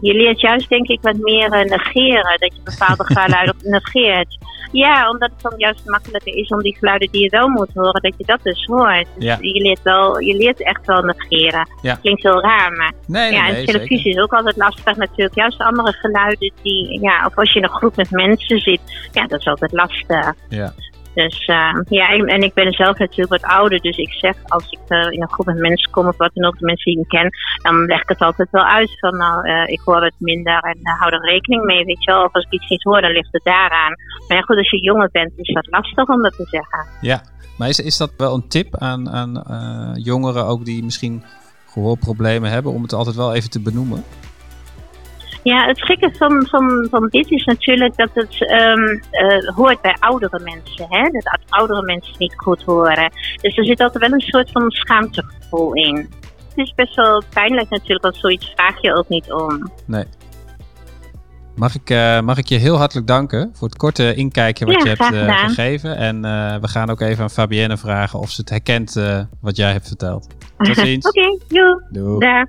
S5: Je leert juist denk ik wat meer eh, negeren. Dat je bepaalde geluiden [LAUGHS] negeert. Ja, omdat het dan juist makkelijker is om die geluiden die je wel moet horen, dat je dat dus hoort. Dus
S4: Ja.
S5: je, leert wel, je leert echt wel negeren.
S4: Ja.
S5: Klinkt heel raar, maar
S4: Nee,
S5: ja,
S4: nee,
S5: en televisie is ook altijd lastig natuurlijk. Juist andere geluiden die, ja, of als je in een groep met mensen zit, ja, dat is altijd lastig.
S4: Ja.
S5: Dus eh, ja, en, ik ben zelf natuurlijk wat ouder, dus ik zeg als ik eh, in een groep met mensen kom of wat dan ook, de mensen die ik ken, dan leg ik het altijd wel uit van nou, eh, ik hoor het minder en eh, hou er rekening mee, weet je wel. Of als ik iets niet hoor, dan ligt het daaraan. Maar ja, goed, als je jonger bent, is dat lastig om dat te zeggen.
S4: Ja, maar is, is dat wel een tip aan, aan jongeren ook die misschien gehoorproblemen hebben om het altijd wel even te benoemen?
S5: Ja, het gekke van, van, van dit is natuurlijk dat het ehm, eh, hoort bij oudere mensen. Hè? Dat oudere mensen niet goed horen. Dus er zit altijd wel een soort van schaamtegevoel in. Het is best wel pijnlijk natuurlijk, want zoiets vraag je ook niet om.
S4: Nee. Mag ik, eh, mag ik je heel hartelijk danken voor het korte inkijkje wat
S5: Ja,
S4: je hebt eh, gegeven. En we gaan ook even aan Fabienne vragen of ze het herkent wat jij hebt verteld. Tot [LAUGHS] ziens.
S5: Oké, joe,
S4: Doei.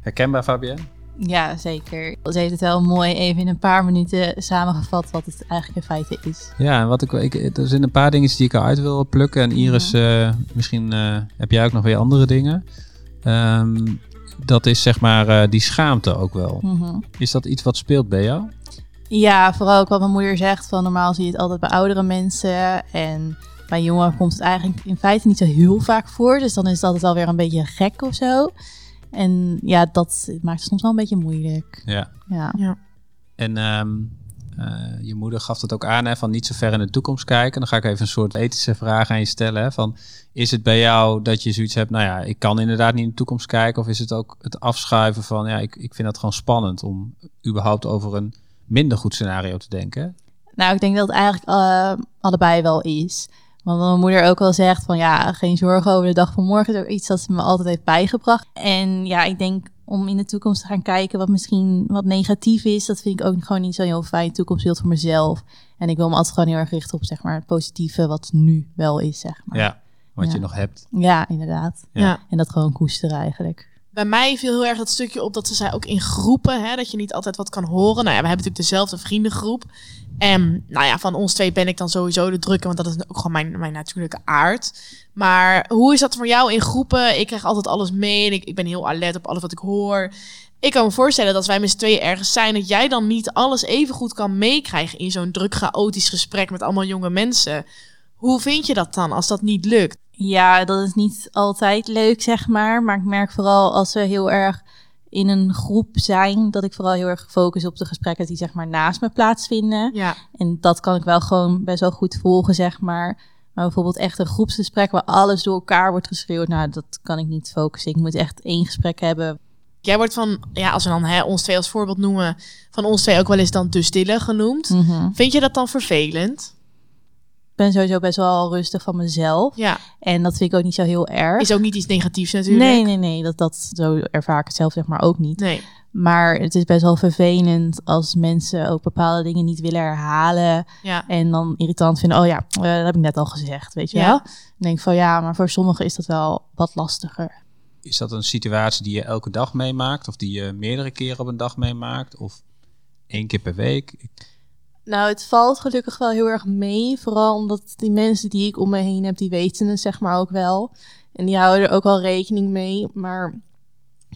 S4: Herkenbaar Fabienne?
S1: Ja, zeker. Ze heeft het wel mooi even in een paar minuten samengevat wat het eigenlijk in feite is.
S4: Ja, en wat ik, ik, er zijn een paar dingen die ik eruit wil plukken. En Iris, eh, misschien eh, heb jij ook nog weer andere dingen. Ehm, dat is zeg maar eh, die schaamte ook wel.
S1: Mhm.
S4: Is dat iets wat speelt bij jou?
S1: Ja, vooral ook wat mijn moeder zegt. Van normaal zie je het altijd bij oudere mensen. En bij jongeren komt het eigenlijk in feite niet zo heel vaak voor. Dus dan is het altijd alweer een beetje gek of zo. En ja, dat maakt het soms wel een beetje moeilijk.
S4: Ja.
S1: Ja.
S4: En ehm, eh, je moeder gaf dat ook aan, hè, van niet zo ver in de toekomst kijken. Dan ga ik even een soort ethische vraag aan je stellen. Hè, van, is het bij jou dat je zoiets hebt, nou ja, ik kan inderdaad niet in de toekomst kijken? Of is het ook het afschuiven van, ja, ik, ik vind dat gewoon spannend om überhaupt over een minder goed scenario te denken?
S1: Nou, ik denk dat het eigenlijk eh, allebei wel is. Want wat mijn moeder ook wel zegt van ja, geen zorgen over de dag van morgen. is ook iets dat ze me altijd heeft bijgebracht. En ja, ik denk om in de toekomst te gaan kijken wat misschien wat negatief is. Dat vind ik ook gewoon niet zo'n heel fijn toekomstbeeld voor mezelf. En ik wil me altijd gewoon heel erg richten op zeg maar het positieve wat nu wel is, zeg maar.
S4: Ja, wat
S1: Ja.
S4: je nog hebt.
S1: Ja, inderdaad.
S4: Ja.
S3: Ja.
S1: En dat gewoon koesteren eigenlijk.
S3: Bij mij viel heel erg dat stukje op dat ze zei ook in groepen, hè, dat je niet altijd wat kan horen. Nou ja, we hebben natuurlijk dezelfde vriendengroep. En nou ja, van ons twee ben ik dan sowieso de drukke, want dat is ook gewoon mijn, mijn natuurlijke aard. Maar hoe is dat voor jou in groepen? Ik krijg altijd alles mee en ik, ik ben heel alert op alles wat ik hoor. Ik kan me voorstellen dat wij met z'n tweeën ergens zijn, dat jij dan niet alles even goed kan meekrijgen in zo'n druk chaotisch gesprek met allemaal jonge mensen. Hoe vind je dat dan als dat niet lukt?
S1: Ja, dat is niet altijd leuk, zeg maar. Maar ik merk vooral als we heel erg in een groep zijn, dat ik vooral heel erg focus op de gesprekken die zeg maar naast me plaatsvinden.
S3: Ja,
S1: En dat kan ik wel gewoon best wel goed volgen, zeg maar. Maar bijvoorbeeld echt een groepsgesprek waar alles door elkaar wordt geschreeuwd, nou, dat kan ik niet focussen. Ik moet echt één gesprek hebben.
S3: Jij wordt van, ja, als we dan hè, ons twee als voorbeeld noemen, van ons twee ook wel eens dan de stille genoemd.
S1: Mhm.
S3: Vind je dat dan vervelend?
S1: Ik ben sowieso best wel rustig van mezelf.
S3: Ja,
S1: En dat vind ik ook niet zo heel erg.
S3: is ook niet iets negatiefs natuurlijk.
S1: nee, nee, nee. Dat, dat, zo ervaar ik het zelf zeg maar ook niet.
S3: Nee.
S1: Maar het is best wel vervelend als mensen ook bepaalde dingen niet willen herhalen.
S3: Ja.
S1: En dan irritant vinden, oh ja, eh, dat heb ik net al gezegd, weet je
S3: Ja.
S1: wel. Dan denk ik van ja, maar voor sommigen is dat wel wat lastiger.
S4: Is dat een situatie die je elke dag meemaakt? Of die je meerdere keren op een dag meemaakt? Of één keer per week? Ik-
S1: Nou, het valt gelukkig wel heel erg mee. Vooral omdat die mensen die ik om me heen heb, die weten het zeg maar ook wel. En die houden er ook wel rekening mee. Maar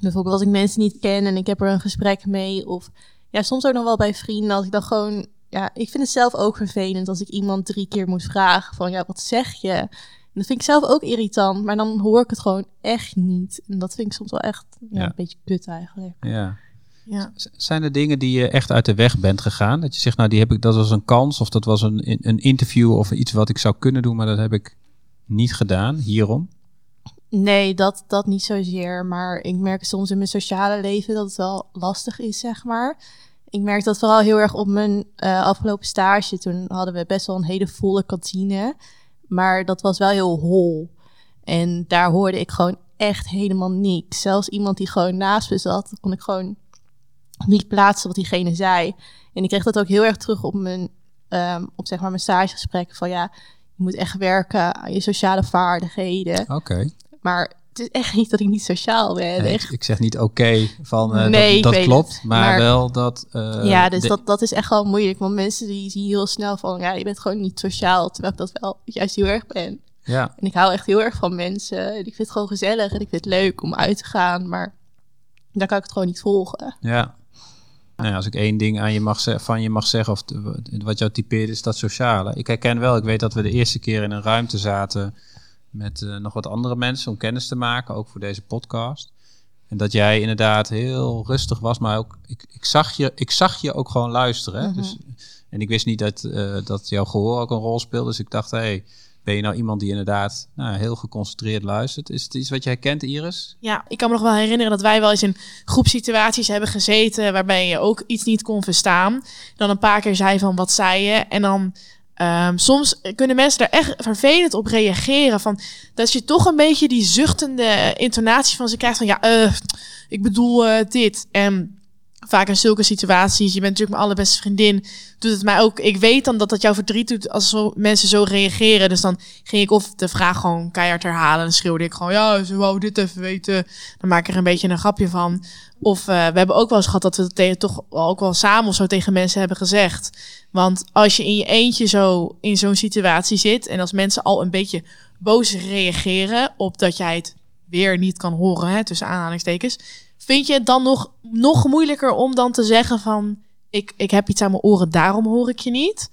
S1: bijvoorbeeld als ik mensen niet ken en ik heb er een gesprek mee... of Ja, soms ook nog wel bij vrienden. Als ik dan gewoon... Ja, ik vind het zelf ook vervelend als ik iemand drie keer moet vragen van... Ja, wat zeg je? En dat vind ik zelf ook irritant. Maar dan hoor ik het gewoon echt niet. En dat vind ik soms wel echt ja,
S4: Ja.
S1: een beetje kut eigenlijk.
S4: Ja.
S3: Ja.
S4: Zijn er dingen die je echt uit de weg bent gegaan? Dat je zegt, nou, die heb ik, dat was een kans of dat was een, een interview of iets wat ik zou kunnen doen, maar dat heb ik niet gedaan, hierom.
S1: Nee, dat, dat niet zozeer. Maar ik merk soms in mijn sociale leven dat het wel lastig is, zeg maar. Ik merk dat vooral heel erg op mijn eh, afgelopen stage. Toen hadden we best wel een hele volle kantine. Maar dat was wel heel hol. En daar hoorde ik gewoon echt helemaal niks. Zelfs iemand die gewoon naast me zat, kon ik gewoon niet plaatsen wat diegene zei. En ik kreeg dat ook heel erg terug op mijn, ehm, op zeg maar mijn stagegesprekken. Van ja, je moet echt werken aan je sociale vaardigheden.
S4: Oké.
S1: Maar het is echt niet dat ik niet sociaal ben.
S4: Nee,
S1: echt.
S4: ik, zeg niet oké van eh,
S1: Nee,
S4: dat, dat klopt, maar,
S1: Maar-
S4: wel dat. eh,
S1: ja, dus
S4: de-
S1: dat, dat is echt wel moeilijk. Want mensen die zien heel snel van, ja, je bent gewoon niet sociaal. Terwijl ik dat wel juist heel erg ben.
S4: Ja,
S1: En ik hou echt heel erg van mensen. En ik vind het gewoon gezellig en ik vind het leuk om uit te gaan. Maar daar kan ik het gewoon niet volgen.
S4: ja. Nou, ja, als ik één ding aan je mag van je mag zeggen, of wat jou typeert, is dat sociale. Ik herken wel, ik weet dat we de eerste keer in een ruimte zaten met eh, nog wat andere mensen om kennis te maken, ook voor deze podcast. En dat jij inderdaad heel rustig was, maar ook, ik, ik, zag, je, ik zag je ook gewoon luisteren. hè.
S1: Mhm.
S4: dus, en ik wist niet dat, eh, dat jouw gehoor ook een rol speelde, dus ik dacht, hé, hey, ben je nou iemand die inderdaad nou, heel geconcentreerd luistert? Is het iets wat je herkent, Iris?
S3: Ja, ik kan me nog wel herinneren dat wij wel eens in groepsituaties hebben gezeten waarbij je ook iets niet kon verstaan. Dan een paar keer zei van wat zei je en dan ehm, soms kunnen mensen daar echt vervelend op reageren van dat je toch een beetje die zuchtende intonatie van ze krijgt van ja, eh, ik bedoel eh, dit en vaak in zulke situaties, je bent natuurlijk mijn allerbeste vriendin, doet het mij ook. Ik weet dan dat dat jou verdriet doet als zo, mensen zo reageren. Dus dan ging ik of de vraag gewoon keihard herhalen. En schreeuwde ik gewoon, ja, ze wou dit even weten. Dan maak ik er een beetje een grapje van. Of eh, we hebben ook wel eens gehad dat we het tegen, toch ook wel samen of zo tegen mensen hebben gezegd. Want als je in je eentje zo in zo'n situatie zit en als mensen al een beetje boos reageren op dat jij het weer niet kan horen, hè, tussen aanhalingstekens, vind je het dan nog, nog moeilijker om dan te zeggen van ik, ik heb iets aan mijn oren, daarom hoor ik je niet?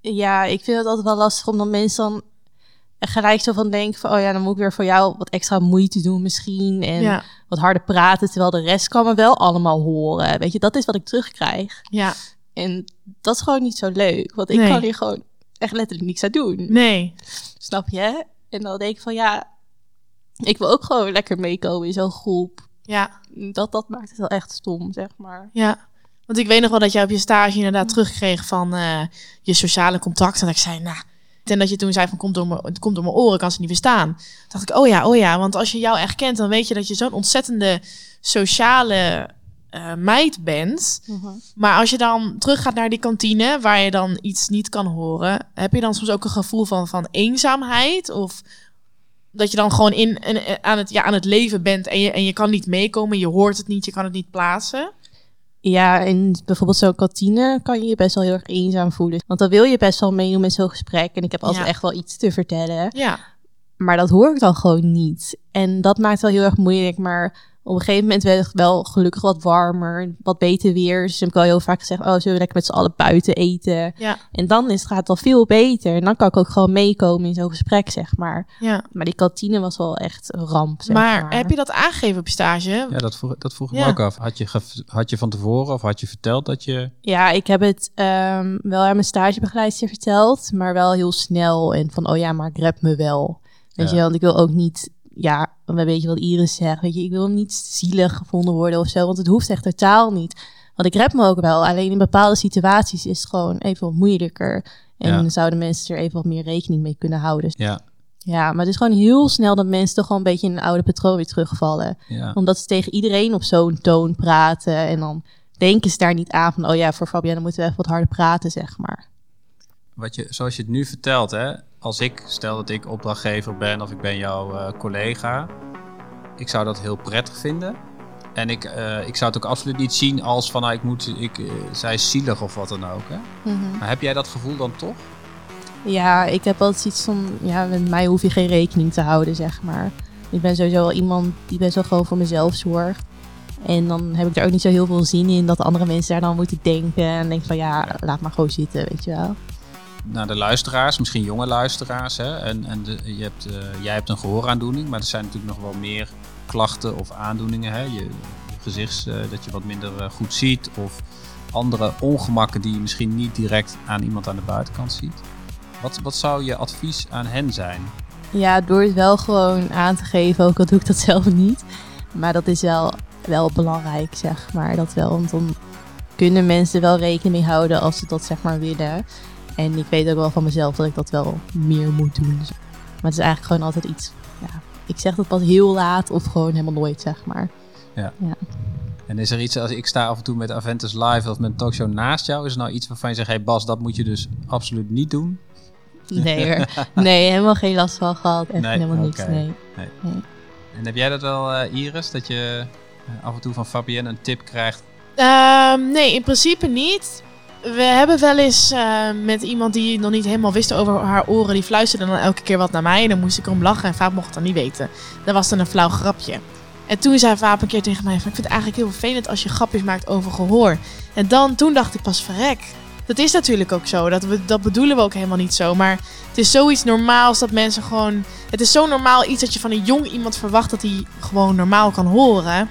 S1: Ja, ik vind het altijd wel lastig omdat mensen dan gelijk zo van denken van... oh ja, dan moet ik weer voor jou wat extra moeite doen misschien. En
S3: Ja,
S1: wat harder praten, terwijl de rest kan me wel allemaal horen. Weet je, dat is wat ik terugkrijg.
S3: ja,
S1: En dat is gewoon niet zo leuk. Want ik
S3: Nee.
S1: kan hier gewoon echt letterlijk niks aan doen.
S3: nee.
S1: Snap je? En dan denk ik van ja, ik wil ook gewoon lekker meekomen in zo'n groep.
S3: Ja,
S1: Dat, dat maakt het wel echt stom, zeg maar.
S3: ja. Want ik weet nog wel dat jij op je stage inderdaad terugkreeg van eh, je sociale contacten. En dat ik zei, nou... En dat je toen zei van, komt door, mijn, het komt door mijn oren, kan ze niet verstaan. Toen dacht ik, oh ja, oh ja. Want als je jou echt kent, dan weet je dat je zo'n ontzettende sociale eh, meid bent. Maar als je dan teruggaat naar die kantine, waar je dan iets niet kan horen, heb je dan soms ook een gevoel van, van eenzaamheid? Of dat je dan gewoon in, in- aan, het, ja, aan het leven bent en je, en je kan niet meekomen, je hoort het niet, je kan het niet plaatsen?
S1: Ja, in bijvoorbeeld zo'n kantine kan je je best wel heel erg eenzaam voelen. Want dan wil je best wel meedoen met zo'n gesprek. En ik heb altijd
S3: Ja.
S1: echt wel iets te vertellen.
S3: Ja,
S1: Maar dat hoor ik dan gewoon niet. En dat maakt wel heel erg moeilijk. Maar op een gegeven moment werd het wel gelukkig wat warmer. Wat beter weer. Dus heb ik al heel vaak gezegd, oh, zullen we lekker met z'n allen buiten eten?
S3: ja,
S1: En dan is het, gaat het al veel beter. En dan kan ik ook gewoon meekomen in zo'n gesprek, zeg maar.
S3: ja.
S1: Maar die kantine was wel echt een ramp, zeg
S3: Maar,
S1: maar.
S3: heb je dat aangegeven op je stage?
S4: Ja, dat vroeg, dat vroeg ik
S3: Ja.
S4: me ook af. Had je, had je van tevoren of had je verteld dat je...
S1: Ja, ik heb het ehm, wel aan mijn stagebegeleidster verteld. Maar wel heel snel. En van, oh ja, maar ik rep me wel. Weet
S4: Ja.
S1: je, want ik wil ook niet... Ja, weet je wat Iris zegt? Weet je, ik wil niet zielig gevonden worden of zo. Want het hoeft echt totaal niet. Want ik rep me ook wel. Alleen in bepaalde situaties is het gewoon even wat moeilijker. En
S4: Ja.
S1: zouden mensen er even wat meer rekening mee kunnen houden.
S4: Ja,
S1: Ja, maar het is gewoon heel snel dat mensen toch gewoon een beetje in een oude patroon weer terugvallen.
S4: ja.
S1: Omdat ze tegen iedereen op zo'n toon praten. En dan denken ze daar niet aan van, oh ja, voor Fabienne moeten we even wat harder praten, zeg maar.
S4: Wat je, zoals je het nu vertelt, hè, als ik stel dat ik opdrachtgever ben of ik ben jouw eh, collega, ik zou dat heel prettig vinden. En ik, eh, ik zou het ook absoluut niet zien als van, nou, ik moet, ik, eh, zij is zielig of wat dan ook. Hè? Maar heb jij dat gevoel dan toch?
S1: Ja, ik heb altijd iets van, ja, met mij hoef je geen rekening te houden, zeg maar. Ik ben sowieso wel iemand die best wel gewoon voor mezelf zorgt. En dan heb ik er ook niet zo heel veel zin in dat andere mensen daar dan moeten denken. En denk van ja, laat maar gewoon zitten, weet je wel.
S4: Naar de luisteraars, misschien jonge luisteraars. Hè? En, en de, je hebt, eh, jij hebt een gehooraandoening, maar er zijn natuurlijk nog wel meer klachten of aandoeningen. Hè? Je, gezichts, eh, dat je wat minder eh, goed ziet. Of andere ongemakken die je misschien niet direct aan iemand aan de buitenkant ziet. Wat, wat zou je advies aan hen zijn?
S1: Ja, door het wel gewoon aan te geven, ook al doe ik dat zelf niet. Maar dat is wel, wel belangrijk, zeg maar. Dat wel, want dan kunnen mensen wel rekening houden als ze dat zeg maar willen. En ik weet ook wel van mezelf dat ik dat wel meer moet doen. Maar het is eigenlijk gewoon altijd iets, ja, ik zeg dat pas heel laat of gewoon helemaal nooit, zeg maar.
S4: En is er iets, als ik sta af en toe met Aventus Live of met een talkshow naast jou, is er nou iets waarvan je zegt, hey Bas, dat moet je dus absoluut niet doen?
S1: Nee hoor. [LAUGHS] Nee, helemaal geen last van gehad. Echt
S4: Nee,
S1: helemaal niks,
S4: oké.
S1: nee.
S4: En heb jij dat wel, eh, Iris, dat je eh, af en toe van Fabienne een tip krijgt?
S3: Ehm, nee, in principe niet. We hebben wel eens eh, met iemand die nog niet helemaal wist over haar oren, die fluisterde dan elke keer wat naar mij. En dan moest ik erom lachen en vaak mocht het dan niet weten. Dat was dan een flauw grapje. En toen zei Vaap een keer tegen mij: Ik vind het eigenlijk heel vervelend als je grapjes maakt over gehoor. En dan, toen dacht ik pas: verrek. Dat is natuurlijk ook zo. Dat, we, dat bedoelen we ook helemaal niet zo. Maar het is zoiets normaals dat mensen gewoon. Het is zo normaal iets dat je van een jong iemand verwacht dat hij gewoon normaal kan horen.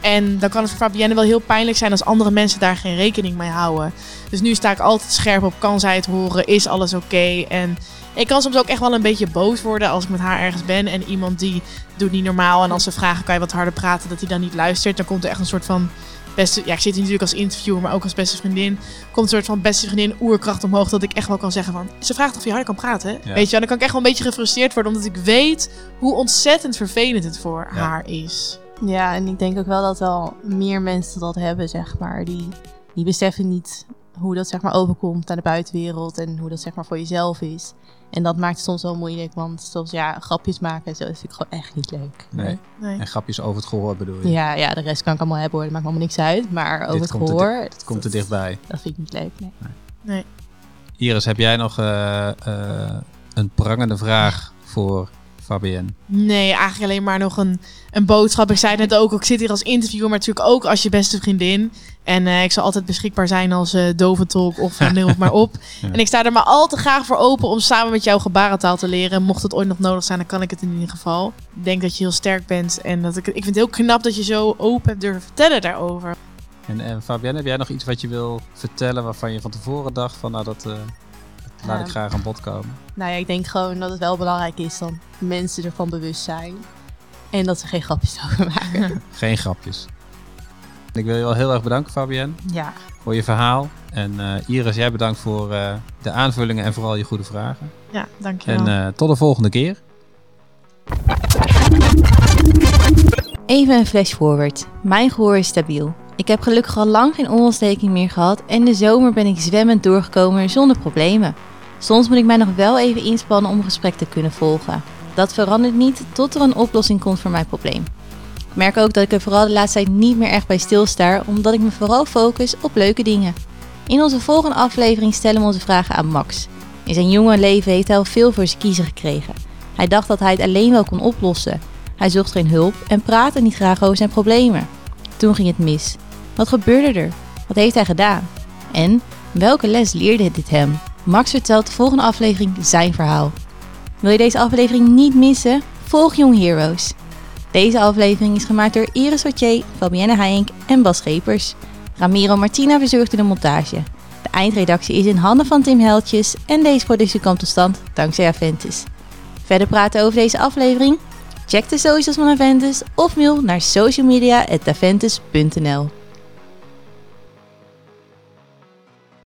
S3: En dan kan het voor Fabienne wel heel pijnlijk zijn als andere mensen daar geen rekening mee houden. Dus nu sta ik altijd scherp op: kan zij het horen? Is alles oké? En ik kan soms ook echt wel een beetje boos worden als ik met haar ergens ben en iemand die doet niet normaal. En als ze vragen: kan je wat harder praten? Dat hij dan niet luistert. Dan komt er echt een soort van. Beste, ja, ik zit hier natuurlijk als interviewer, maar ook als beste vriendin. Komt een soort van beste vriendin oerkracht omhoog. Dat ik echt wel kan zeggen van. Ze vraagt of je harder kan praten.
S4: Ja.
S3: Weet je, wel, dan kan ik echt wel een beetje gefrustreerd worden. Omdat ik weet hoe ontzettend vervelend het voor
S4: Ja.
S3: haar is.
S1: Ja, en ik denk ook wel dat wel meer mensen dat hebben, zeg maar. Die, die beseffen niet hoe dat zeg maar overkomt aan de buitenwereld en hoe dat zeg maar voor jezelf is. En dat maakt het soms wel moeilijk, want soms ja, grapjes maken en zo vind ik gewoon echt niet leuk.
S4: Nee.
S3: Nee.
S4: En grapjes over het gehoor bedoel je?
S1: Ja, ja, de rest kan ik allemaal hebben hoor, dat maakt me allemaal niks uit. Maar over het
S4: er
S1: gehoor,
S4: Het komt er dichtbij.
S1: dat vind ik niet leuk, nee.
S3: Nee.
S4: Iris, heb jij nog eh, eh, een prangende vraag voor Fabienne?
S3: Nee, eigenlijk alleen maar nog een, een boodschap. Ik zei het net ook, ik zit hier als interviewer, maar natuurlijk ook als je beste vriendin. En eh, ik zal altijd beschikbaar zijn als eh doventolk of uh, noem het maar op. [LAUGHS]
S4: Ja.
S3: En ik sta er maar al te graag voor open om samen met jou gebarentaal te leren. Mocht het ooit nog nodig zijn, dan kan ik het in ieder geval. Ik denk dat je heel sterk bent en dat ik, ik vind het heel knap dat je zo open hebt durven vertellen daarover.
S4: En, en Fabienne, heb jij nog iets wat je wil vertellen waarvan je van tevoren dacht van nou dat, eh, dat laat ik graag aan bod komen?
S1: Nou ja, ik denk gewoon dat het wel belangrijk is dat mensen ervan bewust zijn. En dat ze geen grapjes [LAUGHS] over maken.
S4: Geen grapjes. Ik wil je wel heel erg bedanken Fabienne
S1: ja,
S4: voor je verhaal. En eh, Iris, jij bedankt voor eh, de aanvullingen en vooral je goede vragen.
S3: Ja, dankjewel.
S4: En eh, tot de volgende keer.
S6: Even een flash forward. Mijn gehoor is stabiel. Ik heb gelukkig al lang geen oorontsteking meer gehad en de zomer ben ik zwemmend doorgekomen zonder problemen. Soms moet ik mij nog wel even inspannen om een gesprek te kunnen volgen. Dat verandert niet tot er een oplossing komt voor mijn probleem. Ik merk ook dat ik er vooral de laatste tijd niet meer echt bij stilsta, omdat ik me vooral focus op leuke dingen. In onze volgende aflevering stellen we onze vragen aan Max. In zijn jonge leven heeft hij al veel voor zijn kiezen gekregen. Hij dacht dat hij het alleen wel kon oplossen. Hij zocht geen hulp en praatte niet graag over zijn problemen. Toen ging het mis. Wat gebeurde er? Wat heeft hij gedaan? En welke les leerde dit hem? Max vertelt de volgende aflevering zijn verhaal. Wil je deze aflevering niet missen? Volg Young Heroes. Deze aflevering is gemaakt door Iris Wattier, Fabienne Heijink en Bas Schepers. Ramiro Martina verzorgde de montage. De eindredactie is in handen van Tim Heltjes en deze productie kwam tot stand dankzij Aventis. Verder praten over deze aflevering? Check de socials van Aventis of mail naar socialmedia.aventis.nl.